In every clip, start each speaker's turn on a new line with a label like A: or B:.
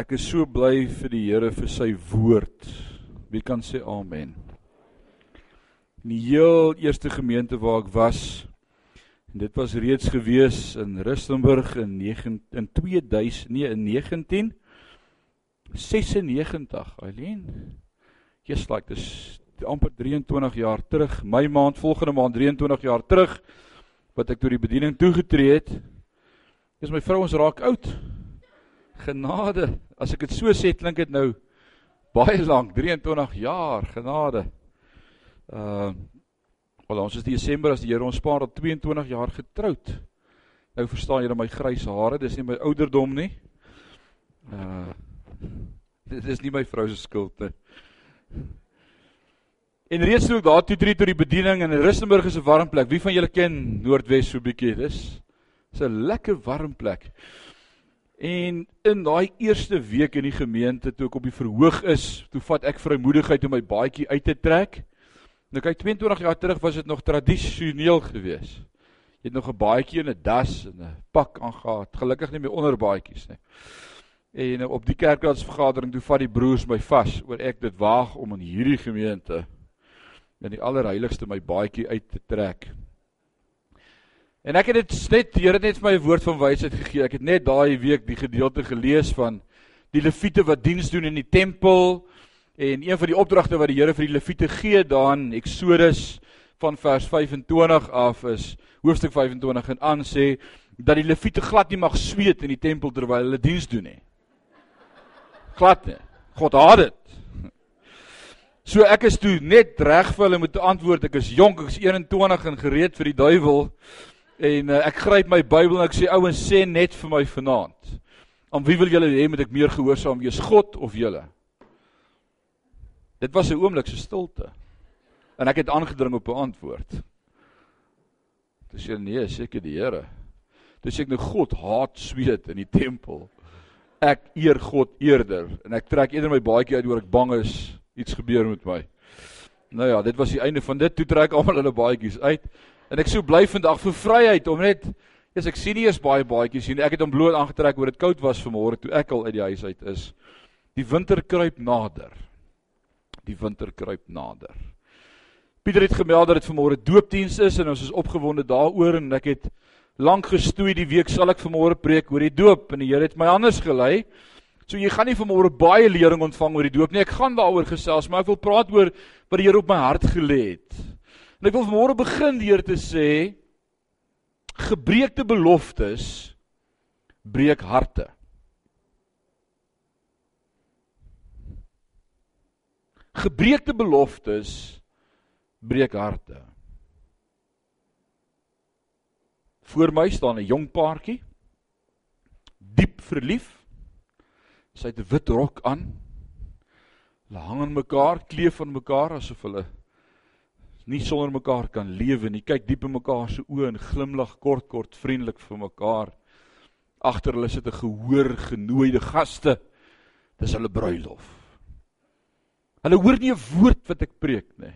A: Ek is so bly vir die Here vir sy woord. Wie kan sê amen? In die heel eerste gemeente waar ek was, en dit was reeds gewees in Rustenburg in 9 in 2000 nee in 1996, Eileen. Just like this amper 23 jaar terug, my maand volgende maand 23 jaar terug wat ek tot die bediening toegetree het. Dis my vrou ons raak oud. Genade. As ek dit so sê, klink dit nou baie lank, 23 jaar genade. Uh Wel ons is Desember as die Here ons spaar al 22 jaar getroud. Nou verstaan julle my grys hare, dis nie my ouderdom nie. Uh dit is nie my vrou se skuld nie. En reeds toe ek daar toe tree tot die bediening in Rustenburg is 'n warm plek. Wie van julle ken Noordwes so bietjie? Dis 'n lekker warm plek. En in daai eerste week in die gemeente toe ek op die verhoog is, toe vat ek vrymoedigheid om my baadjie uit te trek. Nou kyk 22 jaar terug was dit nog tradisioneel geweest. Jy het nog 'n baadjie en 'n das en 'n pak aangetree. Gelukkig nie meer onderbaadjies nie. En op die kerkraadsvergadering toe vat die broers my vas oor ek dit waag om in hierdie gemeente in die allerheiligste my baadjie uit te trek. En ek het dit net die Here het net vir my 'n woord van wysheid gegee. Ek het net daai week die gedeelte gelees van die leviete wat diens doen in die tempel en een van die opdragte wat die Here vir die leviete gee daan Eksodus van vers 25 af is hoofstuk 25 en aan sê dat die leviete glad nie mag sweet in die tempel terwyl hulle diens doen nie. Glad nie. God haat dit. So ek is toe net reg vir hulle moet antwoord. Ek is jonk, ek is 21 en gereed vir die duiwel. En uh, ek gryp my Bybel en ek sê ouens sê net vir my vanaand. Aan wie wil julle hê moet ek meer gehoorsaam wees, God of julle? Dit was 'n oomblik se stilte. En ek het aangedring op 'n antwoord. Dis jy nee, seker die Here. Dis ek nou God haat sweet in die tempel. Ek eer God eerder en ek trek eerder my baadjie uit oor ek bang is iets gebeur met my. Nou ja, dit was die einde van dit. Toe trek almal hulle baadjies uit. En ek sou bly vandag vir vryheid om net Yes, ek sien nie eers baie baadjies nie. Ek het hom bloot aangetrek oor dit koud was vanmôre toe ek al uit die huis uit is. Die winter kruip nader. Die winter kruip nader. Pieter het gemeld dat dit vanmôre doopdiens is en ons is opgewonde daaroor en ek het lank gestoei die week sal ek vanmôre preek oor die doop en die Here het my anders gelei. So jy gaan nie vanmôre baie lering ontvang oor die doop nie. Ek gaan daaroor gesels, maar ek wil praat oor wat die Here op my hart gelê het. En ek wil vanmôre begin deur te sê gebreekte beloftes breek harte. Gebreekte beloftes breek harte. Voor my staan 'n jong paartjie diep verlief. Sy het 'n wit rok aan. Hulle hang aan mekaar, kleef aan mekaar asof hulle nie sonder mekaar kan lewe nie. Kyk diep in mekaar se oë en glimlag kort kort vriendelik vir mekaar. Agter hulle sit 'n gehoor genooide gaste. Dis hulle bruilof. Hulle hoor nie 'n woord wat ek preek nie.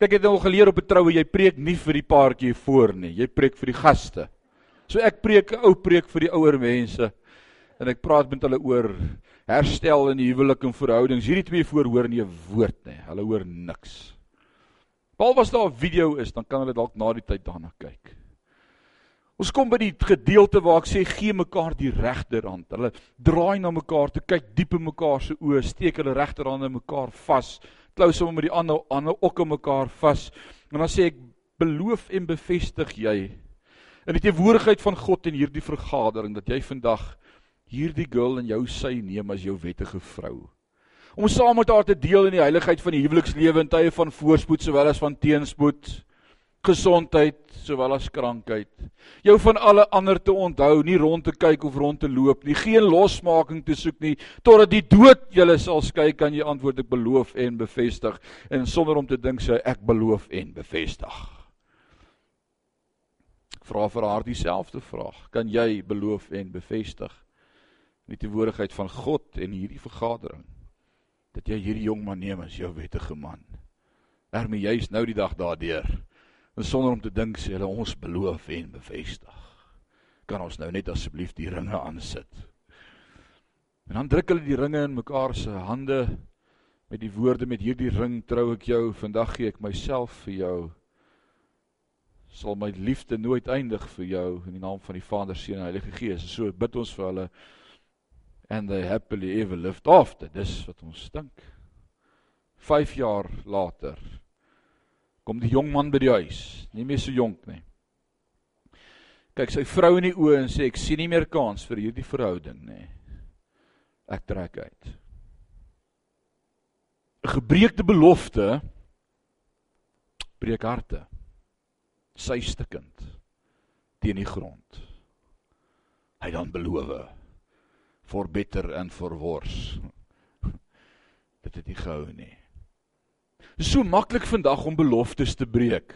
A: Kyk het nou al geleer op 'n troue jy preek nie vir die paartjie voor nie. Jy preek vir die gaste. So ek preek 'n ou preek vir die ouer mense en ek praat met hulle oor herstel in die huwelik en verhoudings. Hierdie twee voor hoor nie 'n woord nie. Hulle hoor niks. Behalwe as daar 'n video is, dan kan hulle dalk na die tyd daarna kyk. Ons kom by die gedeelte waar ek sê gee mekaar die regterhand. Hulle draai na mekaar toe, kyk diep in mekaar se oë, steek hulle regterhande mekaar vas, klou sommer met die ander ander ook in mekaar vas. En dan sê ek beloof en bevestig jy in die teenwoordigheid van God in hierdie vergadering dat jy vandag hierdie girl in jou sy neem as jou wettige vrou om saam met haar te deel in die heiligheid van die huwelikslewe in tye van voorspoed sowel as van teenspoed, gesondheid sowel as krankheid. Jou van alle ander te onthou, nie rond te kyk of rond te loop nie, geen losmaking te soek nie, totdat die dood julle sal skei, kan jy antwoord ek beloof en bevestig en sonder om te dink sê ek beloof en bevestig. Vra vir haar dieselfde vraag. Kan jy beloof en bevestig in die teenwoordigheid van God en hierdie vergadering? Dat jy hierdie jong man neem as jou wettige man. Ermie juis nou die dag daardeur. En sonder om te dink sê hulle ons beloof en bevestig. Kan ons nou net asseblief die ringe aansit? En dan druk hulle die ringe in mekaar se hande met die woorde met hierdie ring trou ek jou, vandag gee ek myself vir jou. Sal my liefde nooit eindig vir jou in die naam van die Vader, Seun en Heilige Gees. So bid ons vir hulle and they happily ever lived after. Dis wat ons dink. 5 jaar later kom die jong man by die huis, nie meer so jonk nie. Kyk sy vrou in die oë en sê ek sien nie meer kans vir hierdie verhouding nie. Ek trek uit. 'n Gebreekte belofte breek harte. Sy stikkend teen die grond. Hy dan beloof for better and for worse. Dit het nie gehou nie. Dit is so maklik vandag om beloftes te breek.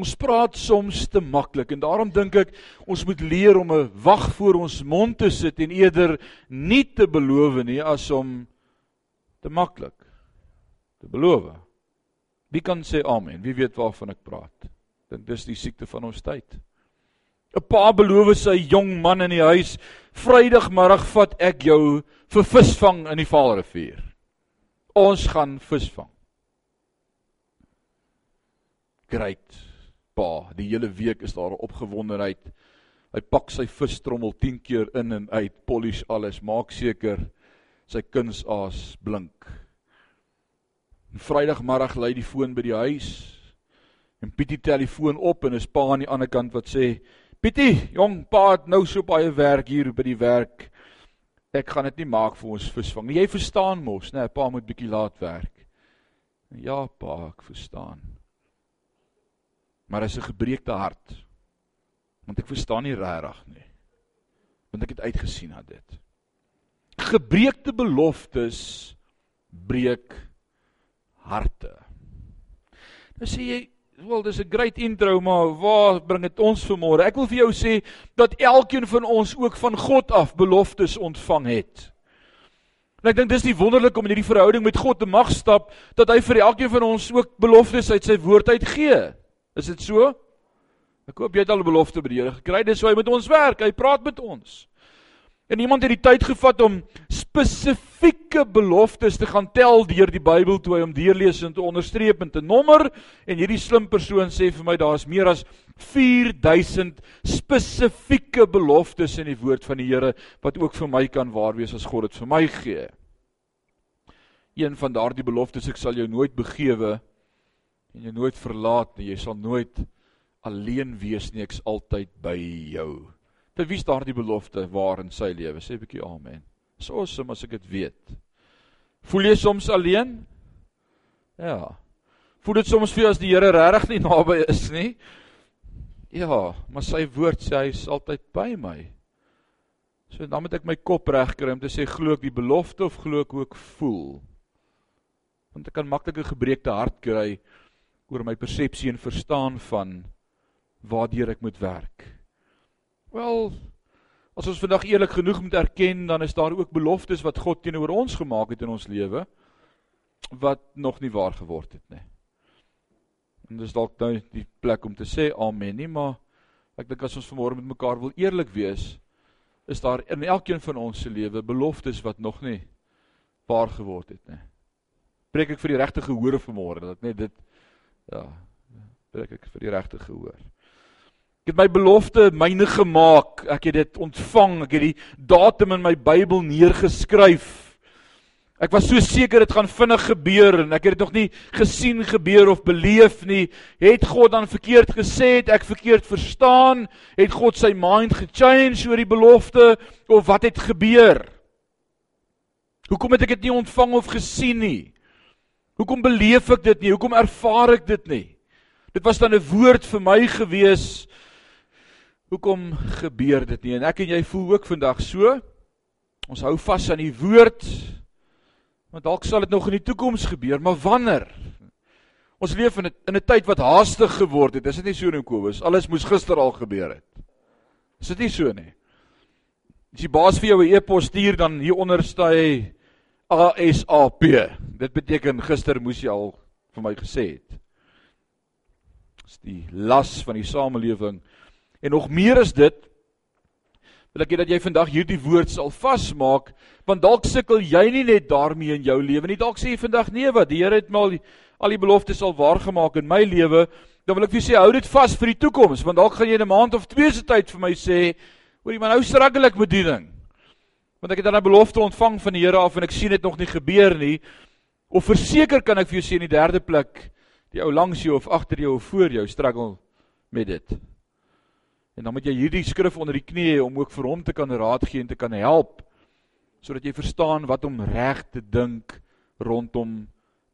A: Ons praat soms te maklik en daarom dink ek ons moet leer om 'n wag voor ons mond te sit en eerder nie te beloof nie as om te maklik te beloof. Wie kan sê amen? Wie weet waarvan ek praat? Dink dis die siekte van ons tyd. 'n Pa beloof sy jong man in die huis, "Vrydagmiddag vat ek jou vir visvang in die Vaalrivier. Ons gaan visvang." Great. Pa, die hele week is daar 'n opgewondenheid. Hy pak sy vistrommel 10 keer in en uit, polish alles, maak seker sy kunsaas blink. Vrydagmiddag lei die foon by die huis. En Pietie tel die foon op en is pa aan die ander kant wat sê Pietie, jong pa het nou so baie werk hier by die werk. Ek gaan dit nie maak vir ons visvang nie. Jy verstaan mos, né? Nee, pa moet bietjie laat werk. Ja, pa, ek verstaan. Maar as 'n gebreekte hart. Want ek verstaan nie regtig nie. Want ek het uitgesien na dit. Gebreekte beloftes breek harte. Nou sê jy, Wel, dis 'n great intro, maar waar bring dit ons vanmôre? Ek wil vir jou sê dat elkeen van ons ook van God af beloftes ontvang het. En ek dink dis die wonderlik om in hierdie verhouding met God te mag stap dat hy vir elkeen van ons ook beloftes uit sy woord uit gee. Is dit so? Ek hoop jy het al 'n belofte by die Here gekry. Dis hoe hy met ons werk. Hy praat met ons. En iemand het die tyd gevat om spesifieke beloftes te gaan tel deur die Bybel toe hy hom deurlees en te onderstreep en te nommer en hierdie slim persoon sê vir my daar's meer as 4000 spesifieke beloftes in die woord van die Here wat ook vir my kan waar wees as God dit vir my gee. Een van daardie beloftes ek sal jou nooit begewe en jou nooit verlaat nie, jy sal nooit alleen wees nie, ek's altyd by jou. Vir wie is daardie belofte waar in sy lewe? Sê 'n bietjie amen. Dis awesome as ek dit weet. Voel jy soms alleen? Ja. Voel dit soms vir jou as die Here regtig nie naby is nie? Ja, maar sy woord sê hy is altyd by my. So dan moet ek my kop regkry om te sê glo ek die belofte of glo ek ook voel. Want ek kan maklik 'n gebreekte hart kry oor my persepsie en verstaan van waartoe ek moet werk. Wel, as ons vandag eerlik genoeg moet erken, dan is daar ook beloftes wat God teenoor ons gemaak het in ons lewe wat nog nie waar geword het nie. En dis dalk nou die plek om te sê amen nie, maar ek dink as ons vanmôre met mekaar wil eerlik wees, is daar in elkeen van ons se lewe beloftes wat nog nie waar geword het nie. Preek ek vir die regte gehoor vanmôre dat net dit ja, preek ek vir die regte gehoor. Ek het my belofte myne gemaak. Ek het dit ontvang. Ek het die datum in my Bybel neergeskryf. Ek was so seker dit gaan vinnig gebeur en ek het dit nog nie gesien gebeur of beleef nie. Het God dan verkeerd gesê? Het ek verkeerd verstaan? Het God sy mind gechange oor die belofte of wat het gebeur? Hoekom het ek dit nie ontvang of gesien nie? Hoekom beleef ek dit nie? Hoekom ervaar ek dit nie? Dit was dan 'n woord vir my gewees Hoekom gebeur dit nie? En ek en jy voel ook vandag so. Ons hou vas aan die woord. Want dalk sal dit nog in die toekoms gebeur, maar wanneer? Ons leef in 'n in 'n tyd wat haastig geword het. Is dit nie so in Kobus? Alles moes gister al gebeur het. Is dit nie so nie? As die baas vir jou 'n e-pos stuur dan hier onder staan ASAP. Dit beteken gister moes jy al vir my gesê het. Dis die las van die samelewing En nog meer is dit Wil ek hê dat jy vandag hierdie woord sal vasmaak, want dalk sukkel jy nie net daarmee in jou lewe nie. Dalk sê jy vandag nee, wat die Here het my al die, al die beloftes al waargemaak in my lewe. Dan wil ek vir jou sê hou dit vas vir die toekoms, want dalk gaan jy in 'n maand of twee se tyd vir my sê, hoor jy maar nou struggle ek met die ding. Want ek het dan 'n belofte ontvang van die Here af en ek sien dit nog nie gebeur nie. Of verseker kan ek vir jou sê in die derde plek, die ou langs jou of agter jou of voor jou struggle met dit. En dan moet jy hierdie skrif onder die knie hê om ook vir hom te kan raad gee en te kan help sodat jy verstaan wat om reg te dink rondom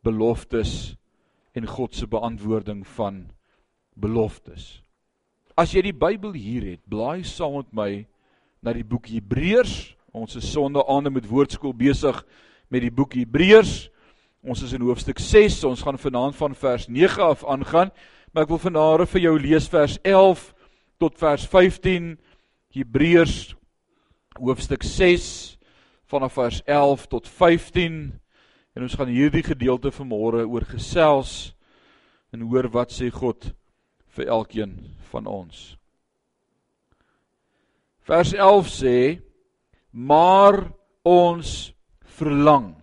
A: beloftes en God se beantwoording van beloftes. As jy die Bybel hier het, blaai saam met my na die boek Hebreërs. Ons is Sondae met woordskool besig met die boek Hebreërs. Ons is in hoofstuk 6. Ons gaan vanaand van vers 9 af aangaan, maar ek wil vanaand vir jou lees vers 11 tot vers 15 Hebreërs hoofstuk 6 vanaf vers 11 tot 15 en ons gaan hierdie gedeelte vanmôre oor gesels en hoor wat sê God vir elkeen van ons. Vers 11 sê maar ons verlang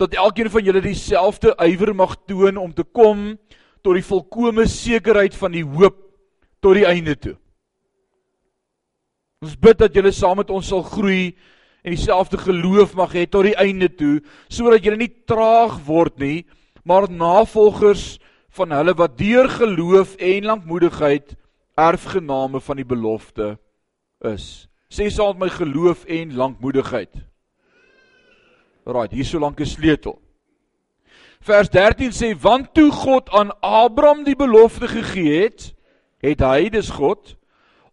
A: dat elkeen van julle dieselfde ywer mag toon om te kom tot die volkomme sekerheid van die hoop tot die einde toe. Ons bid dat julle saam met ons sal groei en dieselfde geloof mag hê tot die einde toe, sodat julle nie traag word nie, maar navolgers van hulle wat deur geloof en lankmoedigheid erfgename van die belofte is. Sê saam met my geloof en lankmoedigheid. Right, hier so lank 'n sleutel. Vers 13 sê want toe God aan Abraham die belofte gegee het, het hy dis God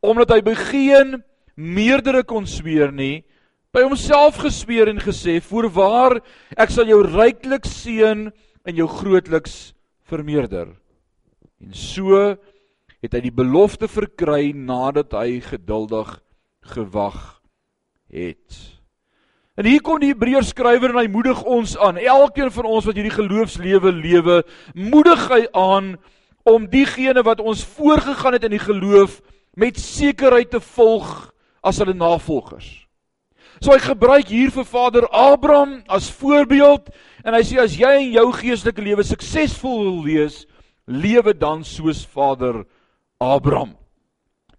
A: omdat hy begin meerdere kon sweer nie by homself gesweer en gesê voorwaar ek sal jou ryklik seën en jou grootliks vermeerder en so het hy die belofte verkry nadat hy geduldig gewag het En hier kom die Hebreërs skrywer en hy moedig ons aan. Elkeen van ons wat hierdie geloofslewe lewe, moedig hy aan om diegene wat ons voorgegaan het in die geloof met sekerheid te volg as hulle navolgers. So hy gebruik hier vir Vader Abraham as voorbeeld en hy sê as jy in jou geestelike lewe suksesvol wil wees, lewe dan soos Vader Abraham.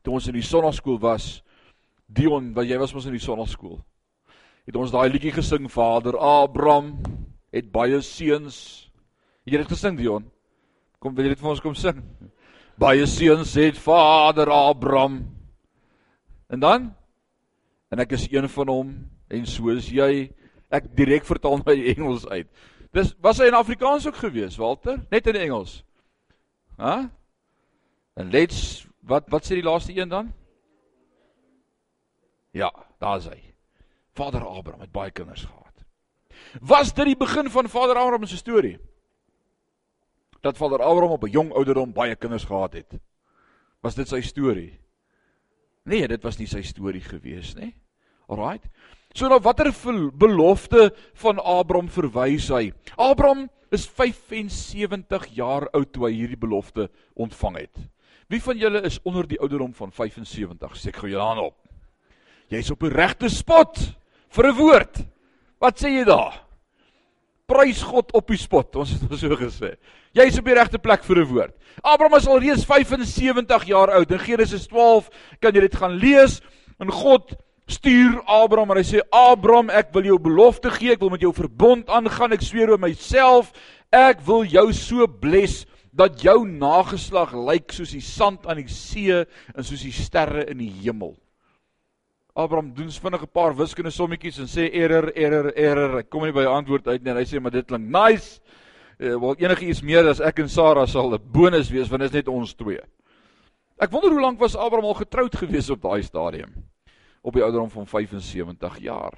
A: Toe ons in die sonnaskool was, Dion, wat jy was mos in die sonnaskool. Het ons daai liedjie gesing Vader Abraham het baie seuns. Het jy dit gesing Dion? Kom wil jy dit vir ons kom sing? Baie seuns het Vader Abraham. En dan en ek is een van hom en soos jy ek direk vertaal my Engels uit. Dis was hy in Afrikaans ook gewees, Walter? Net in Engels. Hæ? En let's wat wat sê die laaste een dan? Ja, daar's hy. Vader Abraham het baie kinders gehad. Was dit die begin van Vader Abraham se storie? Dat Vader Abraham op 'n jong ouderdom baie kinders gehad het. Was dit sy storie? Nee, dit was nie sy storie gewees nie. Alraight. So nou watter belofte van Abraham verwys hy? Abraham is 75 jaar oud toe hy hierdie belofte ontvang het. Wie van julle is onder die ouderdom van 75? Sê ek gou julle hand op. Jy's op die regte spot vir 'n woord. Wat sê jy daar? Prys God op die spot, ons het so gesê. Jy is op die regte plek vir 'n woord. Abraham is al reeds 75 jaar oud. In Genesis 12 kan jy dit gaan lees. En God stuur Abraham en hy sê: "Abraham, ek wil jou belofte gee. Ek wil met jou verbond aangaan. Ek sweer oor myself, ek wil jou so bless dat jou nageslag lyk soos die sand aan die see en soos die sterre in die hemel." Abraham doen vinnig 'n paar wiskundige sommetjies en sê error, error, error. Ek kom nie by 'n antwoord uit nie. En hy sê maar dit klink nice uh, wel enige iets meer as ek en Sara sal 'n bonus wees want dit is net ons twee. Ek wonder hoe lank was Abraham al getroud gewees op daai stadium? Op die ouderdom van 75 jaar.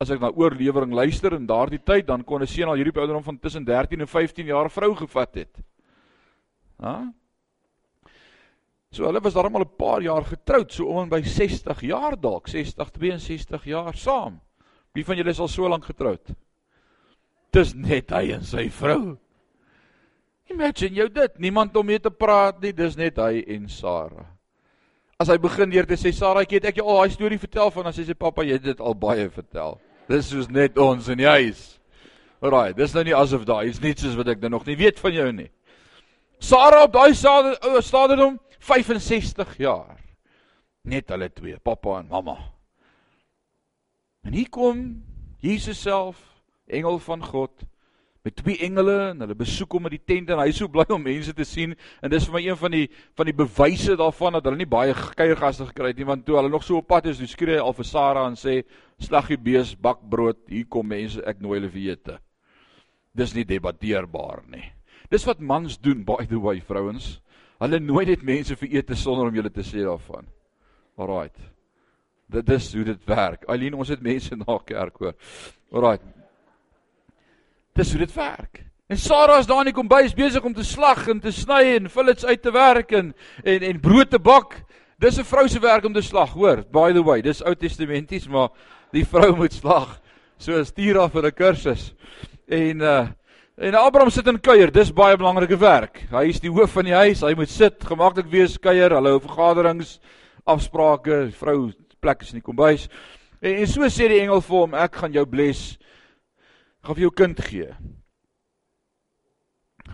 A: As ek na oorlewering luister in daardie tyd, dan kon 'n seun al hierdie ouderdom van tussen 13 en 15 jaar vrou gevat het. Ha? So hulle was darmal 'n paar jaar getroud, so om en by 60 jaar dalk, 60 62 jaar saam. Wie van julle is al so lank getroud? dis net hy en sy vrou. Imagine jou dit, niemand om mee te praat nie, dis net hy en Sara. as hy begin deur te sê ek het ek jou al daai storie vertel van as hy sê pappa, jy het dit al baie vertel. Dis soos net ons in die huis. Alraai, dis nou nie asof daai is net soos wat ek dan nog nie weet van jou nie. Sarah op daai stadium 65 jaar. Net hulle twee, pappa en mamma. En hier kom Jesus self, engel van God, met twee engele en hulle besoek hom in die tent en hy is so bly om mense te sien en dis vir my een van die van die bewyse daarvan dat hulle nie baie kuiergaste gekry het nie want toe hulle nog so op pad is, toe skree hy al vir Sara en sê slag die bees bak brood, hier kom mense, ek nooi hulle vir ete. Dis nie debatteerbaar nie. Dis wat mans doen by the way vrouens. Hulle nooi net mense vir ete sonder om julle te sê daarvan. Alraait. Dit is hoe dit werk. Eileen, ons het mense na kerk hoor. Alraait. Dis hoe dit werk. En Sarah is daar in die kombuis besig om te slag en te sny en fillets uit te werk en en en brood te bak. Dis 'n vrou se werk om te slag, hoor. By the way, dis Ou Testamenties, maar die vrou moet slag. So stuur haar vir 'n kursus. En uh en Abraham sit in kuier. Dis baie belangrike werk. Hy is die hoof van die huis. Hy moet sit, gemaklik wees, kuier, hulle hou vergaderings, afsprake, vrou plek is in die kombuis. En, en so sê die engel vir hom, ek gaan jou bless gaan vir jou kind gee.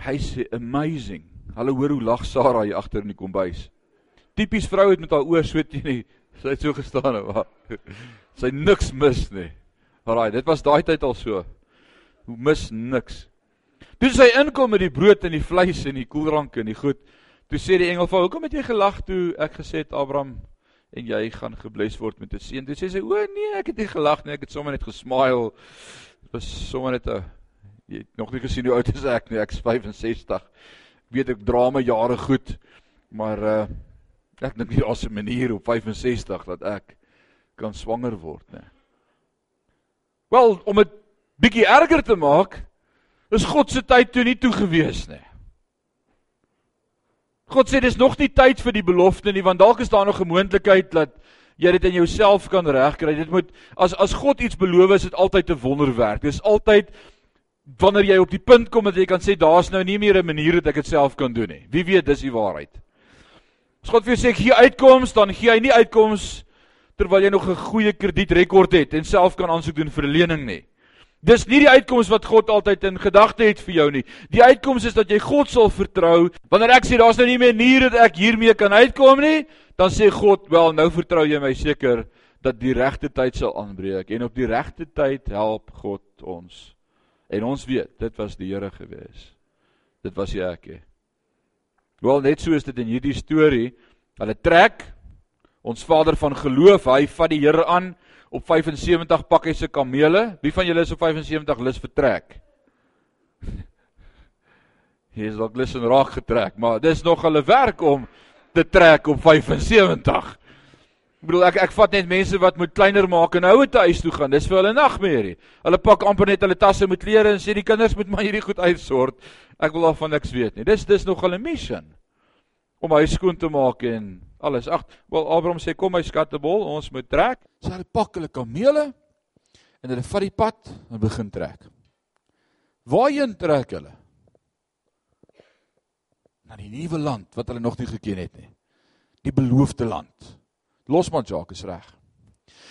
A: Hy sê amazing. Hulle hoor hoe lag Sara hier agter in die kombuis. Tipies vrou het met haar oë so teen die sy het so gestaan en sy niks mis nie. Alraai, dit was daai tyd al so. Hoe mis niks. Toe sy inkom met die brood en die vleis en die koeldrank en die goed, toe sê die engel vir hom, "Hoekom het jy gelag toe ek gesê het Abraham en jy gaan gebless word met 'n seun?" Toe sê sy, "O nee, ek het nie gelag nie, ek het sommer net gesmile." was sommer net 'n jy het nog nie gesien hoe oud is ek nie, ek is 65. Ek weet ek dra my jare goed, maar uh ek dink nie daar's 'n manier op 65 dat ek kan swanger word nie. Wel, om dit bietjie erger te maak, is God se tyd toe nie toe gewees nie. God sê dis nog nie tyd vir die belofte nie, want dalk is daar nog 'n moontlikheid dat jy dit in jouself kan regkry. Dit moet as as God iets beloof, is dit altyd 'n wonderwerk. Dis altyd wanneer jy op die punt kom dat jy kan sê daar's nou nie meer 'n manier dat ek dit self kan doen nie. Wie weet, dis die waarheid. As God vir jou sê gee uitkoms, dan gee hy nie uitkoms terwyl jy nog 'n goeie kredietrekord het en self kan aansoek doen vir 'n lening nie. Dis nie die uitkoms wat God altyd in gedagte het vir jou nie. Die uitkoms is dat jy God sal vertrou. Wanneer ek sê daar's nou nie meer maniere dat ek hiermee kan uitkom nie, dan sê God, "Wel, nou vertrou jy my seker dat die regte tyd sal aanbreek en op die regte tyd help God ons." En ons weet, dit was die Here gewees. Dit was jy ek. Wel, net so is dit in hierdie storie. Hulle trek ons Vader van geloof, hy vat die Here aan op 75 pak hy se kamele. Wie van julle is op 75 lus vertrek? Hy is dalk lus en raak getrek, maar dis nog hulle werk om te trek op 75. Ek bedoel ek ek vat net mense wat moet kleiner maak en ouer te huis toe gaan. Dis vir hulle nagmerrie. Hulle pak amper net hulle tasse met klere en sê die kinders moet maar hierdie goed uitsort. Ek wil daarvan niks weet nie. Dis dis nog hulle mission om huis skoon te maak en alles. Ag, wel Abraham sê kom my skattebol, ons moet trek. So hulle pak hulle kamele en hulle vat die pad en begin trek. Waarheen trek hulle? na die nuwe land wat hulle nog nie geken het nie. Die beloofde land. Losman Jacques is reg.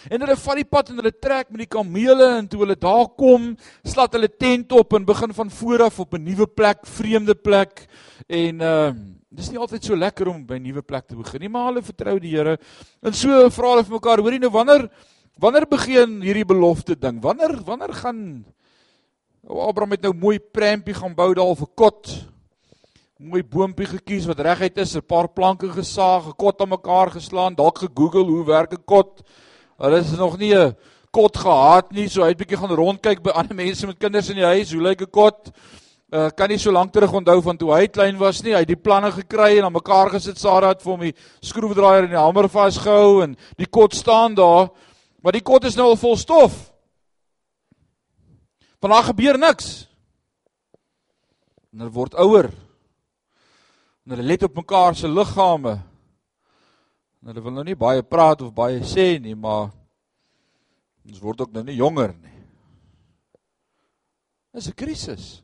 A: En hulle vat die pad en hulle trek met die kamele en toe hulle daar kom, slat hulle tent op en begin van voor af op 'n nuwe plek, vreemde plek. En uh dis nie altyd so lekker om by 'n nuwe plek te begin nie, maar hulle vertrou die Here. En so vra hulle vir mekaar, hoorie nou wanneer wanneer begin hierdie belofte ding? Wanneer wanneer gaan Abraham het nou mooi prempie gaan bou daar 'n kot mooi boontjie gekies wat reguit is, 'n paar planke gesaag, 'n kot aan mekaar geslaan, dalk gegoogel hoe werk 'n kot. Hulle is nog nie 'n kot gehad nie, so hy het bietjie gaan rondkyk by ander mense met kinders in die huis, hoe lyk 'n kot? Uh, kan nie so lank terug onthou van toe hy klein was nie. Hy het die planne gekry en aan mekaar gesit. Sarah het vir hom die skroewedraaier en die hamer vasgehou en die kot staan daar. Maar die kot is nou al vol stof. Van daar gebeur niks. En hulle word ouer. En hulle let op mekaar se liggame. En hulle wil nou nie baie praat of baie sê nie, maar ons word ook nou nie jonger nie. Dis 'n krisis.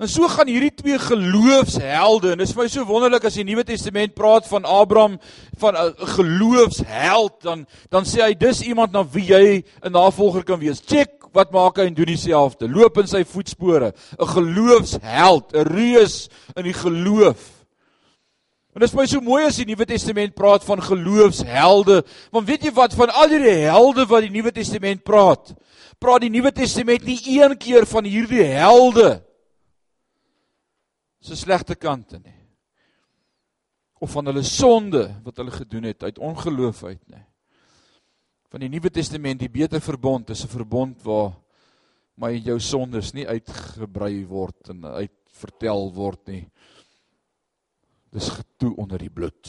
A: En so gaan hierdie twee geloofshelde en dit is vir my so wonderlik as die Nuwe Testament praat van Abraham van 'n geloofsheld dan dan sê hy dis iemand na wie jy 'n navolger kan wees. Check wat maak hy en doen dieselfde. Loop in sy voetspore. 'n Geloofsheld, 'n reus in die geloof. En dit is my so mooi as die Nuwe Testament praat van geloofshelde. Want weet jy wat van al hierdie helde wat die Nuwe Testament praat? Praat die Nuwe Testament nie een keer van hierdie helde se slegte kante nie. Of van hulle sonde wat hulle gedoen het uit ongeloof uit nie. Van die Nuwe Testament, die beter verbond is 'n verbond waar my jou sondes nie uitgebrei word en uitvertel word nie Dis getoe onder die bloed.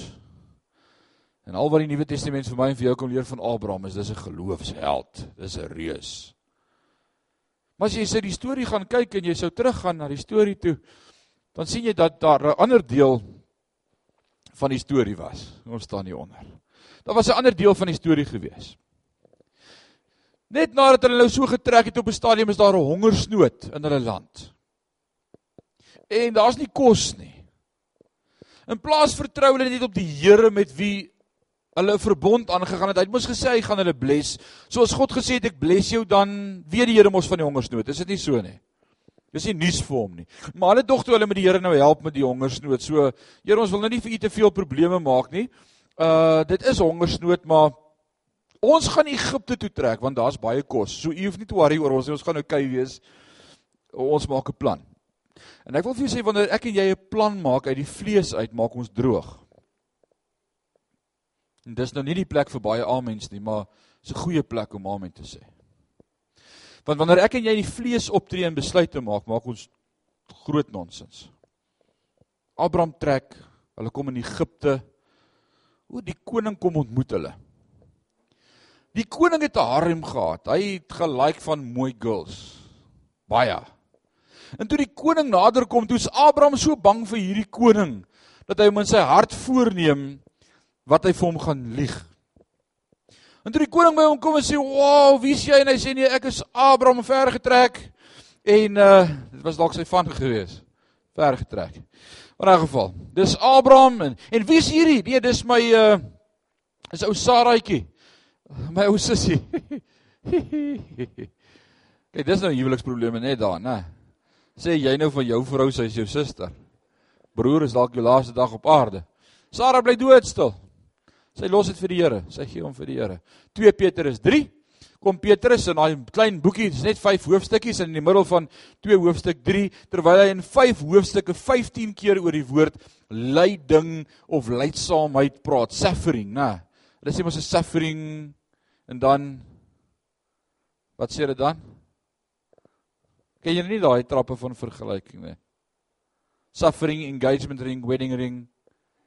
A: En al wat die Nuwe Testament vir my en vir jou kom leer van Abraham is dis 'n geloofsheld, dis 'n reus. Maar as jy sê die storie gaan kyk en jy sou teruggaan na die storie toe, dan sien jy dat daar 'n ander deel van die storie was. Ons staan hier onder. Daar was 'n ander deel van die storie gewees. Net nadat hulle nou so getrek het op 'n stadium is daar 'n hongersnood in hulle land. En daar's nie kos nie. In plaas vertrou hulle net op die Here met wie hulle 'n verbond aangegaan het. Hy het mos gesê hy gaan hulle bless. Soos God gesê het ek bless jou dan weet die Here mos van die hongersnood. Is dit nie so nie? Dis nie nuus vir hom nie. Maar hulle dog toe hulle met die Here nou help met die hongersnood. So Here ons wil nou nie vir u te veel probleme maak nie. Uh dit is hongersnood, maar ons gaan Egipte toe trek want daar's baie kos. So u hoef nie te worry oor ons nie. Ons gaan kyk wees. Ons maak 'n plan. En ek wil vir jou sê wanneer ek en jy 'n plan maak uit die vlees uit, maak ons droog. En dis nou nie die plek vir baie amens nie, maar dis 'n goeie plek om amen te sê. Want wanneer ek en jy in die vlees optree en besluite maak, maak ons groot nonsens. Abraham trek, hulle kom in Egipte. O, die koning kom ontmoet hulle. Die koning het 'n harem gehad. Hy het gelyk van mooi girls. Baie. En toe die koning nader kom, toe's Abraham so bang vir hierdie koning dat hy hom in sy hart voorneem wat hy vir hom gaan lieg. En toe die koning by hom kom en sê, "Wow, wie is jy?" en hy sê, "Nee, ek is Abraham ver getrek." En uh dit was dalk sy van gewees. Ver getrek. In 'n geval, dis Abraham en en wie is hierdie? Nee, dis my uh is ou Saraitjie. My ou sussie. Kyk, dis nou huweliksprobleme net daar, né? sê jy nou van jou vrou sy is jou suster. Broer is dalk jou laaste dag op aarde. Sara bly doodstil. Sy los dit vir die Here. Sy gee hom vir die Here. 2 Petrus 3 kom Petrus in daai klein boekie, dis net 5 hoofstukkies in die middel van 2 hoofstuk 3 terwyl hy in 5 hoofstukke 15 keer oor die woord lyding of lydsaamheid praat, suffering, né? Hulle sê mos 'n suffering en dan wat sê dit dan? Ken jy nie daai trappe van vergelyking nie? Suffering, engagement ring, wedding ring.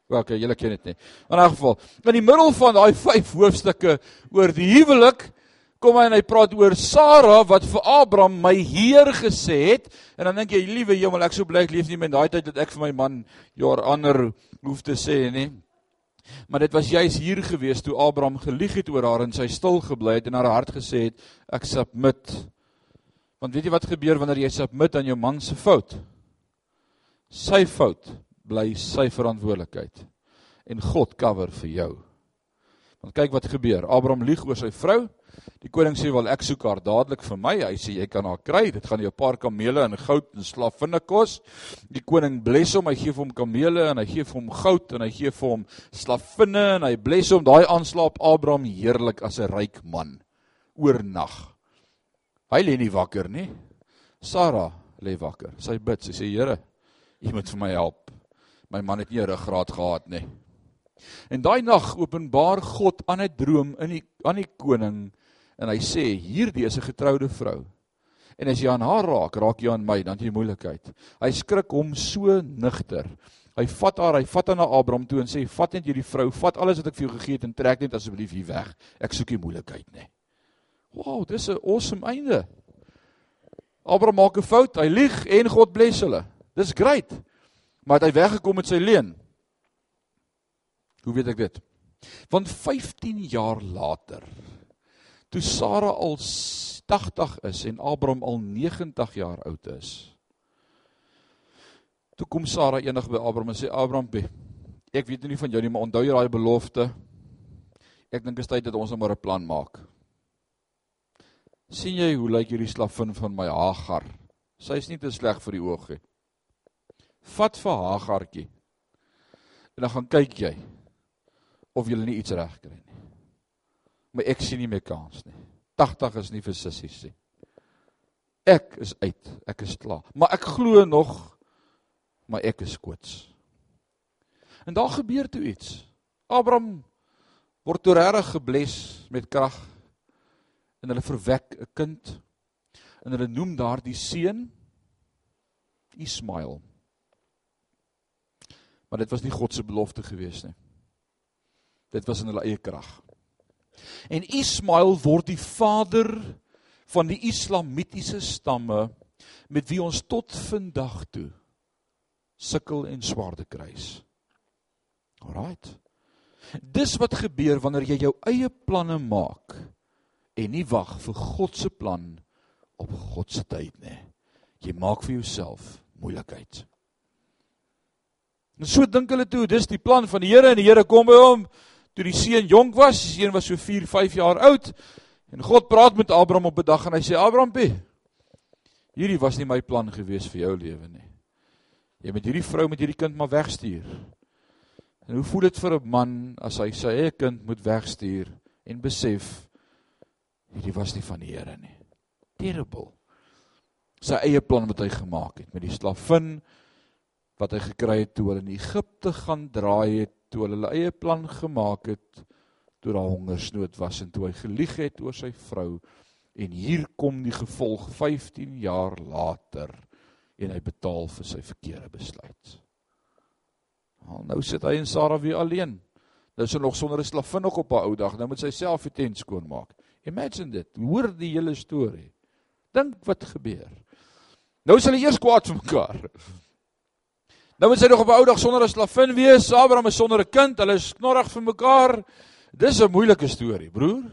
A: Okay, julle ken dit nie. In 'n geval, in die middel van daai 5 hoofstukke oor die huwelik, kom hy en hy praat oor Sara wat vir Abraham my heer gesê het en dan dink jy liewe hemel ek sou bly ek leef nie met daai tyd dat ek vir my man jaar ander hoef te sê nie. Maar dit was juis hier gewees toe Abraham gelieg het oor haar en sy stil gebly het en haar hart gesê het ek submit Want weet jy wat gebeur wanneer jy submit aan jou man se fout? Sy fout bly sy verantwoordelikheid en God cover vir jou. Want kyk wat gebeur. Abraham lieg oor sy vrou. Die koning sê wel ek soek haar dadelik vir my. Hy sê jy kan haar kry. Dit gaan jou 'n paar kamele en goud en slavinne kos. Die koning bless hom. Hy gee vir hom kamele en hy gee vir hom goud en hy gee vir hom slavinne en hy bless hom. Daai aanslaap Abraham heerlik as 'n ryk man oornag. Hy lê nie wakker nie. Sara lê wakker. Sy bid, sy sê Here, U moet vir my help. My man het nie 'n ruggraat gehad nie. En daai nag openbaar God aan 'n droom in die aan die koning en hy sê hierdie is 'n getroude vrou. En as jy aan haar raak, raak jy aan my, dan jy moeilikheid. Hy skrik hom so nigter. Hy vat haar, hy vat haar na Abraham toe en sê: "Vat net hierdie vrou, vat alles wat ek vir jou gegee het en trek net asseblief hier weg. Ek soek nie moeilikheid nie." Wow, dis 'n awesome einde. Abraham maak 'n fout, hy lieg en God bless hulle. Dis great. Maar hy weggekom met sy leuen? Hoe weet ek dit? Want 15 jaar later, toe Sara al 80 is en Abraham al 90 jaar oud is, Toe kom Sara eendag by Abraham en sê Abraham, ek weet nie van jou nie, maar onthou jy daai belofte? Ek dink is tyd dat ons nou maar 'n plan maak. sien jy hoe lyk hierdie slavin van my Hagar? Sy is nie te sleg vir die oog nie. Vat vir Hagartjie. En dan gaan kyk jy of jy nie iets reg kry nie. Maar ek sien nie meer kans nie. 80 is nie vir sissies nie. Ek is uit. Ek is klaar. Maar ek glo nog maar ek is koots. En daar gebeur toe iets. Abraham word toe regtig gebles met krag en hulle verwek 'n kind en hulle noem daardie seun Ismael. Maar dit was nie God se belofte gewees nie. Dit was in hulle eie krag. En Ismael word die vader van die islamitiese stamme met wie ons tot vandag toe sukkel en swaarde kruis. Alraight. Dis wat gebeur wanneer jy jou eie planne maak en nie wag vir God se plan op God se tyd nie. Jy maak vir jouself moeilikheid. En so dink hulle toe, dis die plan van die Here en die Here kom by hom toe die seun jonk was, die seun was so 4, 5 jaar oud en God praat met Abraham op 'n dag en hy sê Abraham, hierdie was nie my plan gewees vir jou lewe nie. Jy moet hierdie vrou met hierdie kind maar wegstuur. En hoe voel dit vir 'n man as hy sy eie kind moet wegstuur en besef hierdie was nie van die Here nie. Terrible. Sy eie plan wat hy gemaak het met die slavin wat hy gekry het toe hulle in Egipte gaan draai het, toe hulle hulle eie plan gemaak het toe daar hongersnood was en toe hy gelieg het oor sy vrou en hier kom die gevolg 15 jaar later en hy betaal vir sy verkeerde besluit. Al nou sit hy en Sara weer alleen. Nou sy nog sonder 'n slavin nog op haar ou dag. Nou moet sy self die tent skoonmaak. Imagine dit. Hoor die hele storie. Dink wat gebeur. Nou is hulle eers kwaad vir mekaar. Nou moet sy nog op 'n ou dag sonder 'n slavin wees. Abraham is sonder 'n kind. Hulle is knorrig vir mekaar. Dis 'n moeilike storie, broer.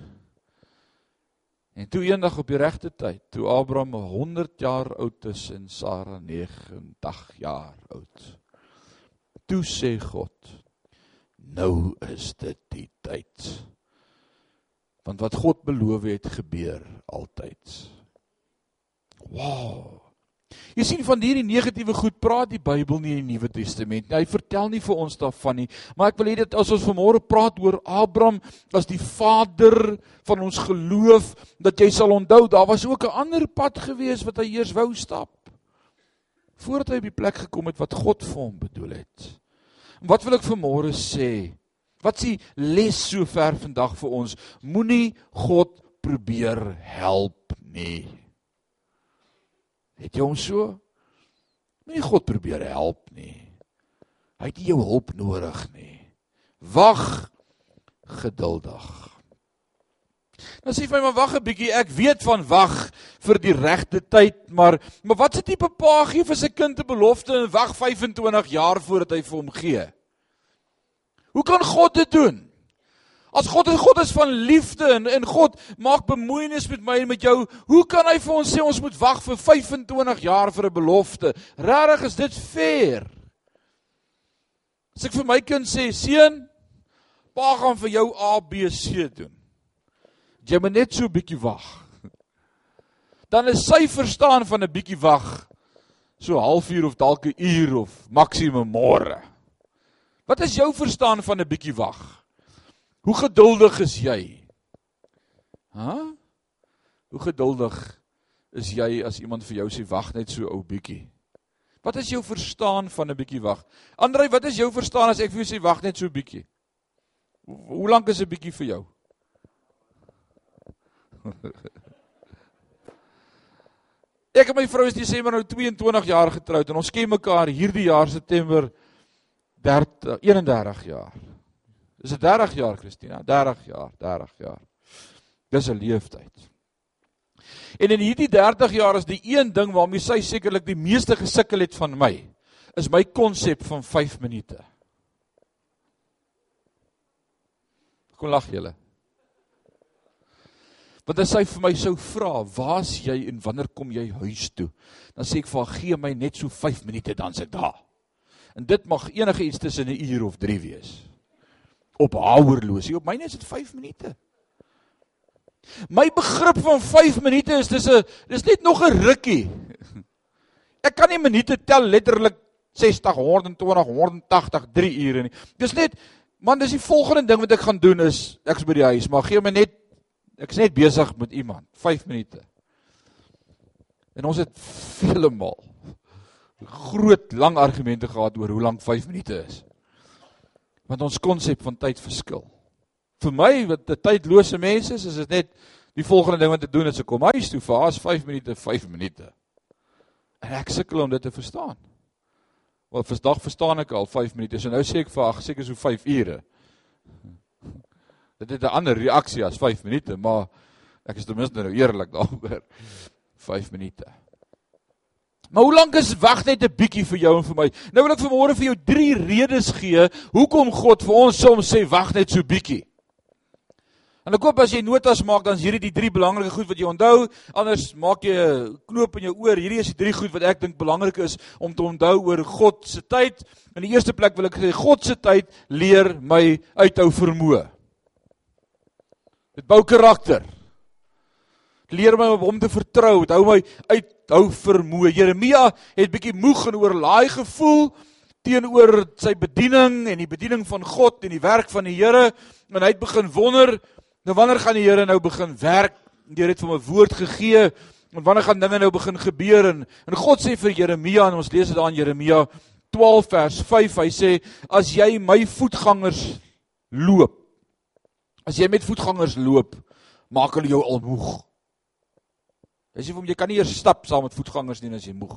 A: En toe eendag op die regte tyd, toe Abraham 100 jaar oud is en Sara 90 jaar oud toe sê God nou is dit die tyd want wat God beloof het gebeur altyd wow Jy sien van hierdie negatiewe goed praat die Bybel nie in die Nuwe Testament nie. Hy vertel nie vir ons daarvan nie. Maar ek wil hê dit as ons vanmôre praat oor Abraham as die vader van ons geloof, dat jy sal onthou daar was ook 'n ander pad gewees wat hy eers wou stap voordat hy op die plek gekom het wat God vir hom bedoel het. Wat wil ek vanmôre sê? Wat s'ie les sover vandag vir ons? Moenie God probeer help nie. Het jy hom so? Moenie God probeer help nie. Hy het nie jou hulp nodig nie. Wag geduldig. Dan sê hy maar wag 'n bietjie, ek weet van wag vir die regte tyd, maar maar wat se tipe pa gee vir sy kind 'n belofte en wag 25 jaar voordat hy vir hom gee? Hoe kan God dit doen? As God 'n God is van liefde en en God maak bemoeienis met my en met jou, hoe kan hy vir ons sê ons moet wag vir 25 jaar vir 'n belofte? Regtig is dit fair? As ek vir my kind sê, seun, pa gaan vir jou A B C doen. Jy moet net so 'n bietjie wag. Dan is sy verstaan van 'n bietjie wag so halfuur of dalk 'n uur of maksimum môre. Wat is jou verstaan van 'n bietjie wag? Hoe geduldig is jy? Hæ? Hoe geduldig is jy as iemand vir jou sê wag net so ou bietjie? Wat is jou verstaan van 'n bietjie wag? Andrei, wat is jou verstaan as ek vir jou sê wag net so bietjie? Hoe lank is 'n bietjie vir jou? Ek en my vrou is Desember nou 22 jaar getroud en ons ken mekaar hierdie jaar September 30 31 jaar. Dis 'n 30 jaar Christina, 30 jaar, 30 jaar. Dis 'n leeftyd. En in hierdie 30 jaar is die een ding waarmee sy sekerlik die meeste gesukkel het van my, is my konsep van 5 minute. Kom lag julle. Want as hy vir my sou vra, "Waar's jy en wanneer kom jy huis toe?" Dan sê ek vir haar, "Gee my net so 5 minute dan se daar." En dit mag enige iets tussen 'n uur of 3 wees. Op haar horlosie, op myne is dit 5 minute. My begrip van 5 minute is dis 'n dis net nog 'n rukkie. Ek kan nie minute tel letterlik 60, 120, 180, 3 ure nie. Dis net man, dis die volgende ding wat ek gaan doen is ek's by die huis, maar gee my net ek's net besig met iemand, 5 minute. En ons het vele maal groot lang argumente gehad oor hoe lank 5 minute is. Want ons konsep van tyd verskil vir my wat 'n tydlose mens is, is dit net die volgende ding wat te doen is ek kom huis toe vir as 5 minute, 5 minute. En ek sukkel om dit te verstaan. Want vandag verstaan ek al 5 minute. So nou sê ek vir ag seker so 5 ure. Dit het 'n ander reaksie as 5 minute, maar ek is ten minste nou eerlik daaroor. 5 minute. Maar hoe lank is wag net 'n bietjie vir jou en vir my? Nou wil ek vanmôre vir jou 3 redes gee hoekom God vir ons soms sê wag net so bietjie. En ek hoop as jy notas maak dan is hierdie die drie belangrike goed wat jy onthou. Anders maak jy 'n knoop in jou oor. Hierdie is die drie goed wat ek dink belangrik is om te onthou oor God se tyd. In die eerste plek wil ek sê God se tyd leer my uithou vermoë. Dit bou karakter. Leer my om hom te vertrou. Hou my uithou vermoë. Jeremia het bietjie moeg en oorlaai gevoel teenoor sy bediening en die bediening van God en die werk van die Here en hy het begin wonder Nou wanneer gaan die Here nou begin werk? Die Here het hom 'n woord gegee. En wanneer gaan dinge nou begin gebeur? En, en God sê vir Jeremia en ons lees dit daar in Jeremia 12 vers 5. Hy sê as jy my voetgangers loop. As jy met voetgangers loop, maak hulle jou al moeg. Hy sê vir hom jy kan nie eers stap saam met voetgangers nie as jy moeg.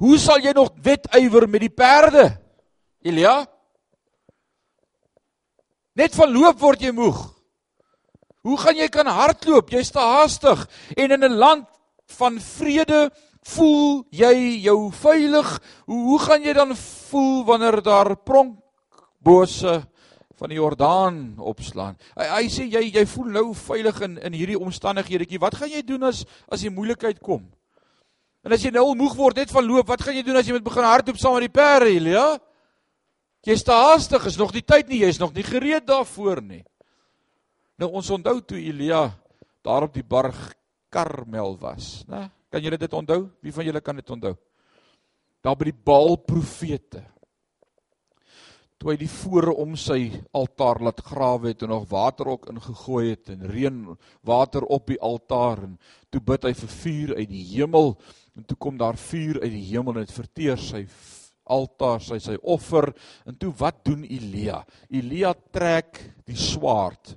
A: Hoe sal jy nog wetywer met die perde? Elia? Net van loop word jy moeg. Hoe gaan jy kan hardloop? Jy's te haastig en in 'n land van vrede voel jy jou veilig. Hoe hoe gaan jy dan voel wanneer daar pronkbose van die Jordaan opslaan? Hy, hy sê jy jy voel nou veilig in in hierdie omstandighede. Wat gaan jy doen as as die moeilikheid kom? En as jy nou moeg word net van loop, wat gaan jy doen as jy moet begin hardloop saam met die perde, Elia? Jy's te haastig, is nog nie tyd nie, jy's nog nie gereed daarvoor nie. Nou ons onthou toe Elia daar op die berg Karmel was, né? Kan julle dit onthou? Wie van julle kan dit onthou? Daar by die Baal profete. Toe hy die fore om sy altaar laat grawe het en nog water ook ingegooi het en reën water op die altaar en toe bid hy vir vuur uit die hemel en toe kom daar vuur uit die hemel en dit verteer sy altaar, sy sy offer en toe wat doen Elia? Elia trek die swaard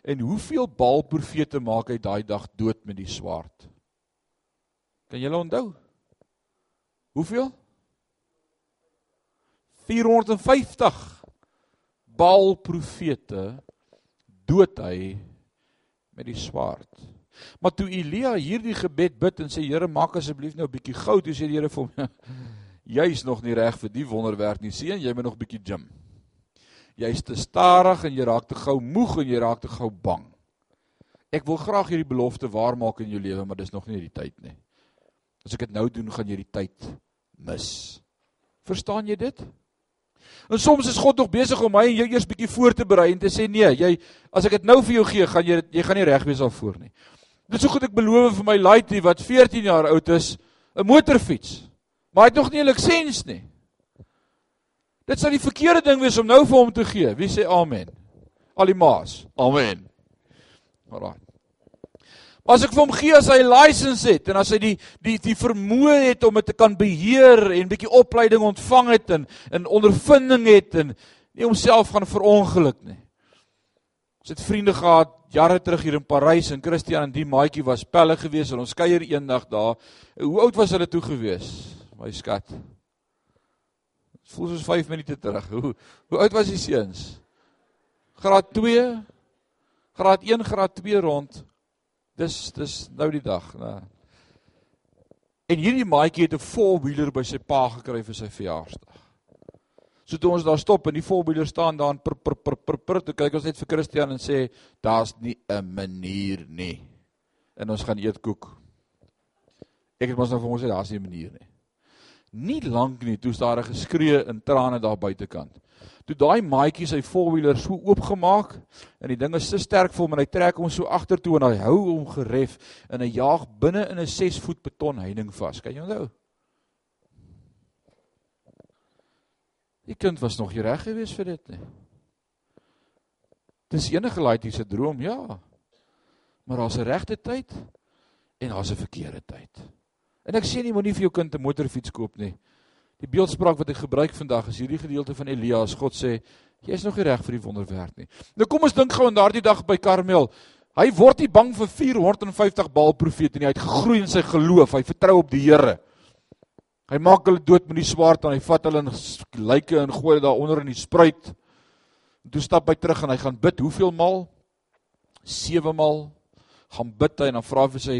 A: En hoeveel Baal profete maak hy daai dag dood met die swaard? Kan julle onthou? Hoeveel? 450 Baal profete dood hy met die swaard. Maar toe Elia hierdie gebed bid en sê Here maak asseblief nou 'n bietjie goud, toe sê die Here vir hom jy's nog nie reg vir die wonderwerk nie, sien jy moet nog 'n bietjie gym jy's te stadig en jy raak te gou moeg en jy raak te gou bang. Ek wil graag hierdie belofte waarmaak in jou lewe, maar dis nog nie die tyd nie. As ek dit nou doen, gaan jy die tyd mis. Verstaan jy dit? En soms is God nog besig om my en jou eers bietjie voor te berei en te sê nee, jy as ek dit nou vir jou gee, gaan jy jy gaan nie reg wees daarvoor nie. Dit is so goed ek beloof vir my laaitie wat 14 jaar oud is, 'n motorfiets. Maar hy het nog nie 'n lisensie nie. Dit sou die verkeerde ding wees om nou vir hom te gee. Wie sê amen? Al die maas. Amen. Alraai. As ek vir hom gee as hy 'n lisensie het en as hy die die die vermoë het om dit te kan beheer en bietjie opleiding ontvang het en 'n ondervinding het en nie homself gaan verongeluk nie. Ons het vriende gehad jare terug hier in Parys en Christian en die maatjie was pelle gewees en ons kuier eendag daar. Hoe oud was hulle toe gewees? My skat. Voel soos 5 minute terug. Hoe hoe oud was die seuns? Graad 2. Graad 1, graad 2 rond. Dis dis nou die dag, né? En hierdie maatjie het 'n four-wheeler by sy pa gekry vir sy verjaarsdag. So toe ons daar stop en die four-wheeler staan daar en per per per per, per toe kyk ons net vir Christian en sê daar's nie 'n manier nie. En ons gaan eet koek. Ek het mos nou vir hom gesê daar's nie 'n manier nie. Nie lank nie, toe's daar 'n geskree in trane daar buitekant. Toe daai maatjie sy four-wheeler so oopgemaak en die ding is so sterk vir hom en hy trek hom so agtertoe en hy hou hom geref en hy jaag binne in 'n 6 voet beton heining vas. Kan jy onthou? Die kind was nog nie reg gewees vir dit nie. Dis enige laaitjie se droom, ja. Maar daar's 'n regte tyd en daar's 'n verkeerde tyd. En ek sê nie moenie vir jou kind 'n motorfiets koop nie. Die beeldspraak wat ek gebruik vandag is hierdie gedeelte van Elias. God sê, jy is nog nie reg vir die wonderwerk nie. Nou kom ons dink gou aan daardie dag by Karmel. Hy word nie bang vir 450 Baal profete nie. Hy het gegroei in sy geloof. Hy vertrou op die Here. Hy maak hulle dood met die swaard en hy vat hulle in lyke en gooi dit daaronder in die spruit. Toe stap hy terug en hy gaan bid. Hoeveel maal? 7 maal gaan bid hy en dan vra hy vir sy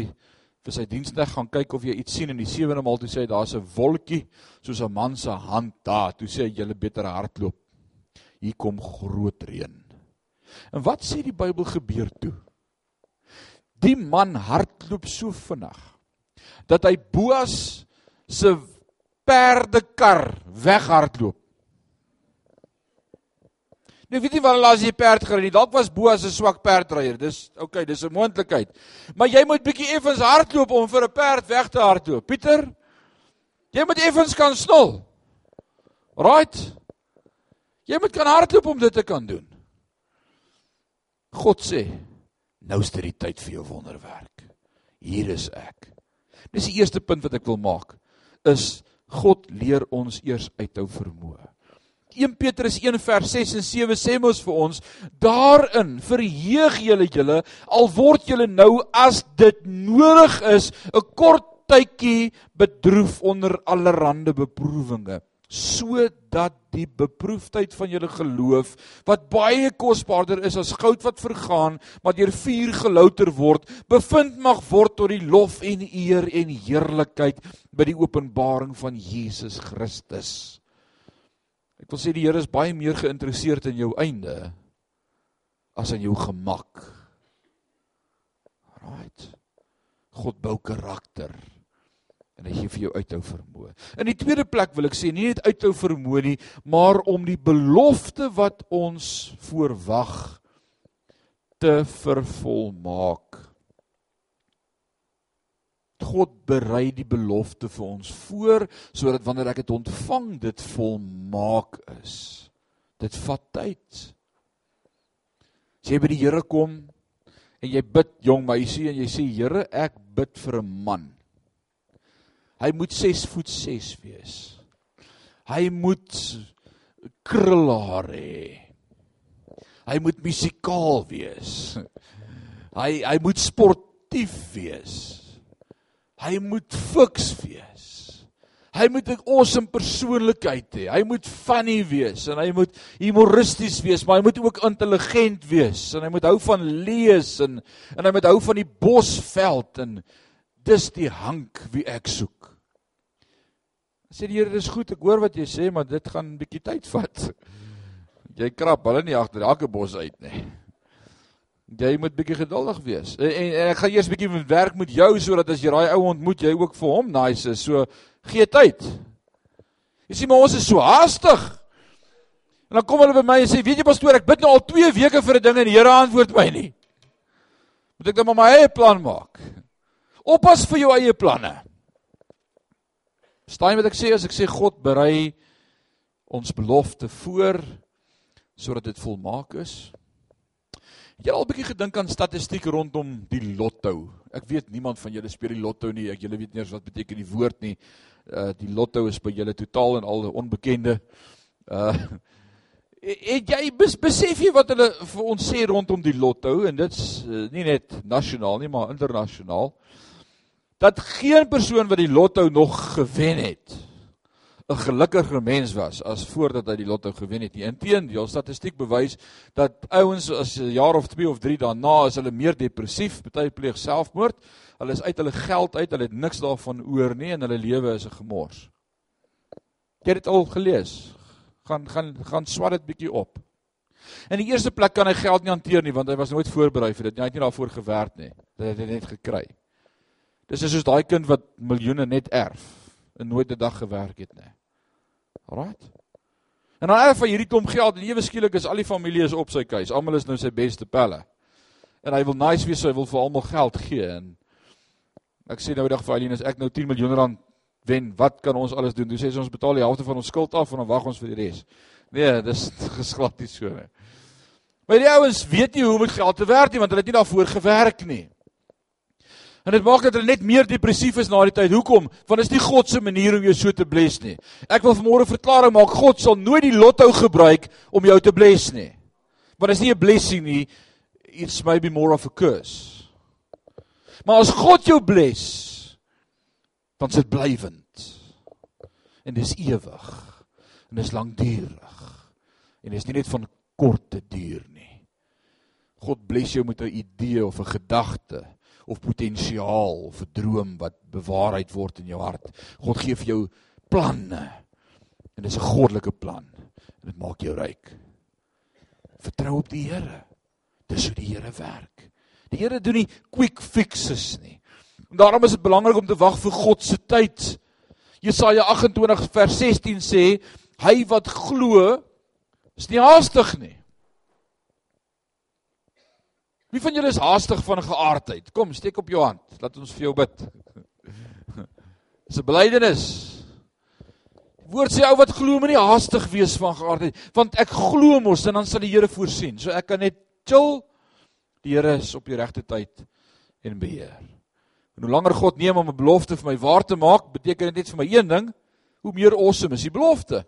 A: vir sy diensknegt gaan kyk of jy iets sien en die sewende maal toe sê hy daar's 'n wolkie soos 'n man se hand daar. Toe sê hy julle beter hardloop. Hier kom groot reën. En wat sê die Bybel gebeur toe? Die man hardloop so vinnig dat hy Boas se perdekar weghardloop. Nou weet jy wat laas jy perd gery nie. Dalk was Boas 'n swak perdryer. Dis okay, dis 'n moontlikheid. Maar jy moet bietjie effens hardloop om vir 'n perd weg te hardloop. Pieter, jy moet effens kan snol. Right? Jy moet kan hardloop om dit te kan doen. God sê, nou is dit die tyd vir jou wonderwerk. Hier is ek. Dis die eerste punt wat ek wil maak is God leer ons eers uithou vermoë. 1 Petrus 1 vers 6 en 7 sê mos vir ons daarin verheug julle julle al word julle nou as dit nodig is 'n kort tydjie bedroef onder allerlei beproewinge sodat die beproefdheid van julle geloof wat baie kosbaarder is as goud wat vergaan maar deur vuur gelouter word bevind mag word tot die lof en eer en heerlikheid by die openbaring van Jesus Christus. Ek wil sê die Here is baie meer geïnteresseerd in jou einde as in jou gemak. Right. God bou karakter en hy gee vir jou uithou vermoë. In die tweede plek wil ek sê nie net uithou vermoë nie, maar om die belofte wat ons voorwag te vervolmaak. God berei die belofte vir ons voor sodat wanneer ek dit ontvang dit volmaak is. Dit vat tyd. As jy by die Here kom en jy bid jong meisie en jy sê Here, ek bid vir 'n man. Hy moet 6 voet 6 wees. Hy moet krulhare hê. Hy moet musikaal wees. Hy hy moet sportief wees. Hy moet fiks wees. Hy moet 'n awesome persoonlikheid hê. Hy moet funny wees en hy moet humoristies wees, maar hy moet ook intelligent wees en hy moet hou van lees en en hy moet hou van die bosveld en dis die hank wie ek soek. Sê die Here, dis goed, ek hoor wat jy sê, maar dit gaan 'n bietjie tyd vat. Jy krap hulle nie agter elke bos uit nie. Jy moet bietjie geduldig wees. En, en, ek gaan eers bietjie met werk met jou sodat as jy daai ou ontmoet, jy ook vir hom nice is. So gee tyd. Jy sien maar ons is so haastig. En dan kom hulle by my en sê, "Weet jy pastoor, ek bid nou al 2 weke vir 'n ding en die Here antwoord my nie." Moet ek dan maar my eie plan maak? Oppas vir jou eie planne. Verstaan wat ek sê as ek sê God berei ons belofte voor sodat dit volmaak is? Het jy al 'n bietjie gedink aan statistiek rondom die lotto? Ek weet niemand van julle speel die lotto nie. Ek julle weet nie eens wat beteken die woord nie. Uh die lotto is by julle totaal en al onbekende. Uh het jy besef jy wat hulle vir ons sê rondom die lotto en dit's uh, nie net nasionaal nie, maar internasionaal dat geen persoon wat die lotto nog gewen het 'n gelukkiger mens was as voordat hy die lotto gewen het. Inteendeel, statistiek bewys dat ouens as 'n jaar of 2 of 3 daarna is hulle meer depressief, baie pleeg selfmoord. Hulle is uit hulle geld uit, hulle het niks daarvan oor nie en hulle lewe is 'n gemors. Jy het dit al gelees. Gaan gaan gaan swat dit bietjie op. In die eerste plek kan hy geld nie hanteer nie want hy was nooit voorberei vir dit. Hy het nie daarvoor gewerk nie. Dit het hy net gekry. Dis is soos daai kind wat miljoene net erf. en nooit 'n dag gewerk het nie. Alraait. En dan erf hy hierdie klomp geld en ewe skielik is al die familie is op sy keus. Almal is nou sy beste pelle. En hy wil nice wees, so hy wil vir almal geld gee en ek sê nou dag vir Eileen as ek nou 10 miljoen rand wen, wat kan ons alles doen? Toe sê sy ons betaal die helfte van ons skuld af en dan wag ons vir die res. Nee, dis gesklad nie so nie. Maar die ouens weet nie hoe om geld te werk nie want hulle het nie daarvoor gewerk nie. En dit maak dat hulle net meer depressief is na die tyd. Hoekom? Want dit is nie God se manier om jou so te bless nie. Ek wil vanmôre verklaring maak, God sal nooit die lotto gebruik om jou te bless nie. Want dit is nie 'n blessing nie. It's maybe more of a curse. Maar as God jou bless, dan is dit blywend. En dis ewig. En dis lankdurig. En dis nie net van korte duur nie. God bless jou met 'n idee of 'n gedagte of potensiaal of 'n droom wat bewaarheid word in jou hart. God gee vir jou planne. En dis 'n goddelike plan. En dit maak jou ryk. Vertrou op die Here. Dis hoe die Here werk. Die Here doen nie quick fixes nie. En daarom is dit belangrik om te wag vir God se tyd. Jesaja 28 vers 16 sê hy wat glo is nie haastig nie. Wie van julle is haastig van geaardheid? Kom, steek op jou hand. Laat ons vir jou bid. Dis 'n belydenis. Die woord sê ou wat glo moet nie haastig wees van geaardheid, want ek glo mos en dan sal die Here voorsien. So ek kan net chill. Die Here is op die regte tyd en beheer. En hoe langer God neem om 'n belofte vir my waar te maak, beteken dit net vir my een ding, hoe meer awesome is die belofte.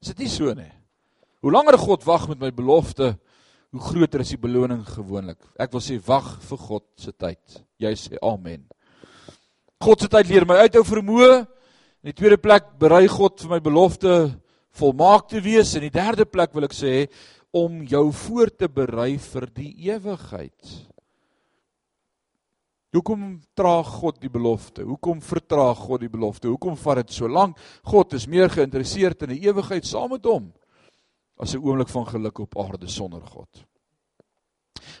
A: Is dit nie so nie? Hoe langer God wag met my belofte, hoe groter is die beloning gewoonlik. Ek wil sê wag vir God se tyd. Jy sê amen. God se tyd leer my uithou vermoë. In die tweede plek berei God vir my belofte volmaak te wees en in die derde plek wil ek sê om jou voor te berei vir die ewigheid. Hoekom traag God die belofte? Hoekom vertraag God die belofte? Hoekom vat dit so lank? God is meer geïnteresseerd in 'n ewigheid saam met hom as 'n oomblik van geluk op aarde sonder God.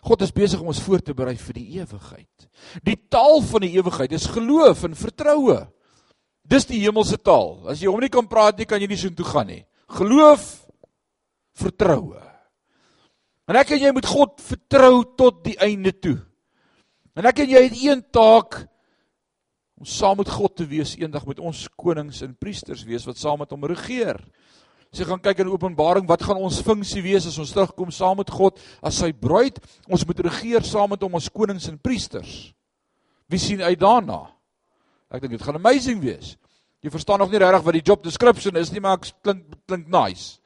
A: God is besig om ons voor te berei vir die ewigheid. Die taal van die ewigheid is geloof en vertroue. Dis die hemelse taal. As jy hom nie kan praat nie, kan jy nie so intoe gaan nie. Geloof, vertroue. En ek en jy moet God vertrou tot die einde toe. En ek en jy het een taak om saam met God te wees eendag met ons konings en priesters wees wat saam met hom regeer. As jy gaan kyk in Openbaring, wat gaan ons funksie wees as ons terugkom saam met God as sy bruid? Ons moet regeer saam met hom as konings en priesters. Wie sien uit daarna? Ek dink dit gaan amazing wees. Jy verstaan nog nie regtig wat die job description is nie, maar ek klink klink nice.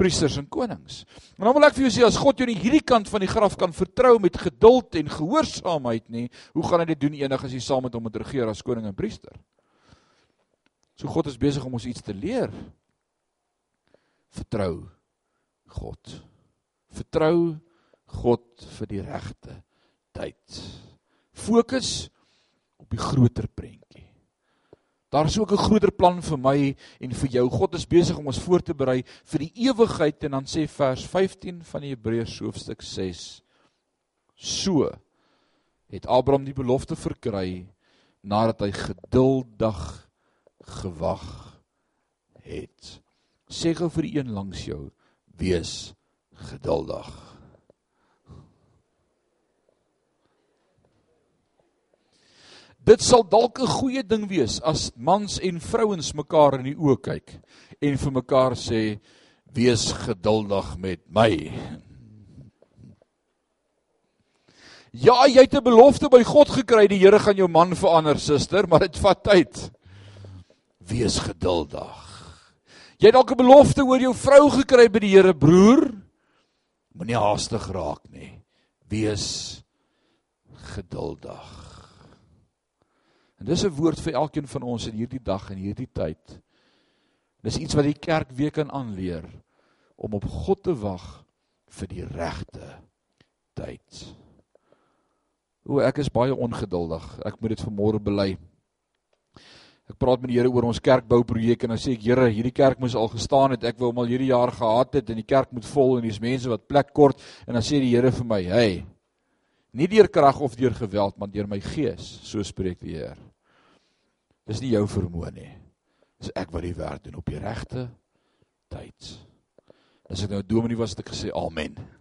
A: Priesters en konings. En dan wil ek vir jou sê as God jou in hierdie kant van die graf kan vertrou met geduld en gehoorsaamheid nie, hoe gaan hy dit doen enig as jy saam met hom moet regeer as koning en priester? So God is besig om ons iets te leer vertrou God. Vertrou God vir die regte tyd. Fokus op die groter prentjie. Daar is ook 'n groter plan vir my en vir jou. God is besig om ons voor te berei vir die ewigheid en dan sê vers 15 van die Hebreërs hoofstuk 6 so het Abraham die belofte verkry nadat hy geduldig gewag het sê gou vir een langs jou wees geduldig dit sal dalk 'n goeie ding wees as mans en vrouens mekaar in die oë kyk en vir mekaar sê wees geduldig met my Ja, jy het 'n belofte by God gekry, die Here gaan jou man verander, suster, maar dit vat tyd. Wees geduldig. Jy het dalk 'n belofte oor jou vrou gekry by die Here, broer. Moenie haastig raak nie. Wees geduldig. En dis 'n woord vir elkeen van ons in hierdie dag en hierdie tyd. Dis iets wat die kerk weer kan aanleer om op God te wag vir die regte tyd. O, ek is baie ongeduldig. Ek moet dit vanmôre bely. Ek praat met die Here oor ons kerkbouprojek en dan sê ek Here, hierdie kerk moes al gestaan het. Ek wou hom al hierdie jaar gehad het en die kerk moet vol en dis mense wat plek kort en dan sê die Here vir my, "Hey, nie deur krag of deur geweld, maar deur my gees," so spreek die Heer. Dis nie jou vermoë nie. Dis ek wat die werk doen op die regte tyd. As ek nou 'n dominee was, het ek gesê amen.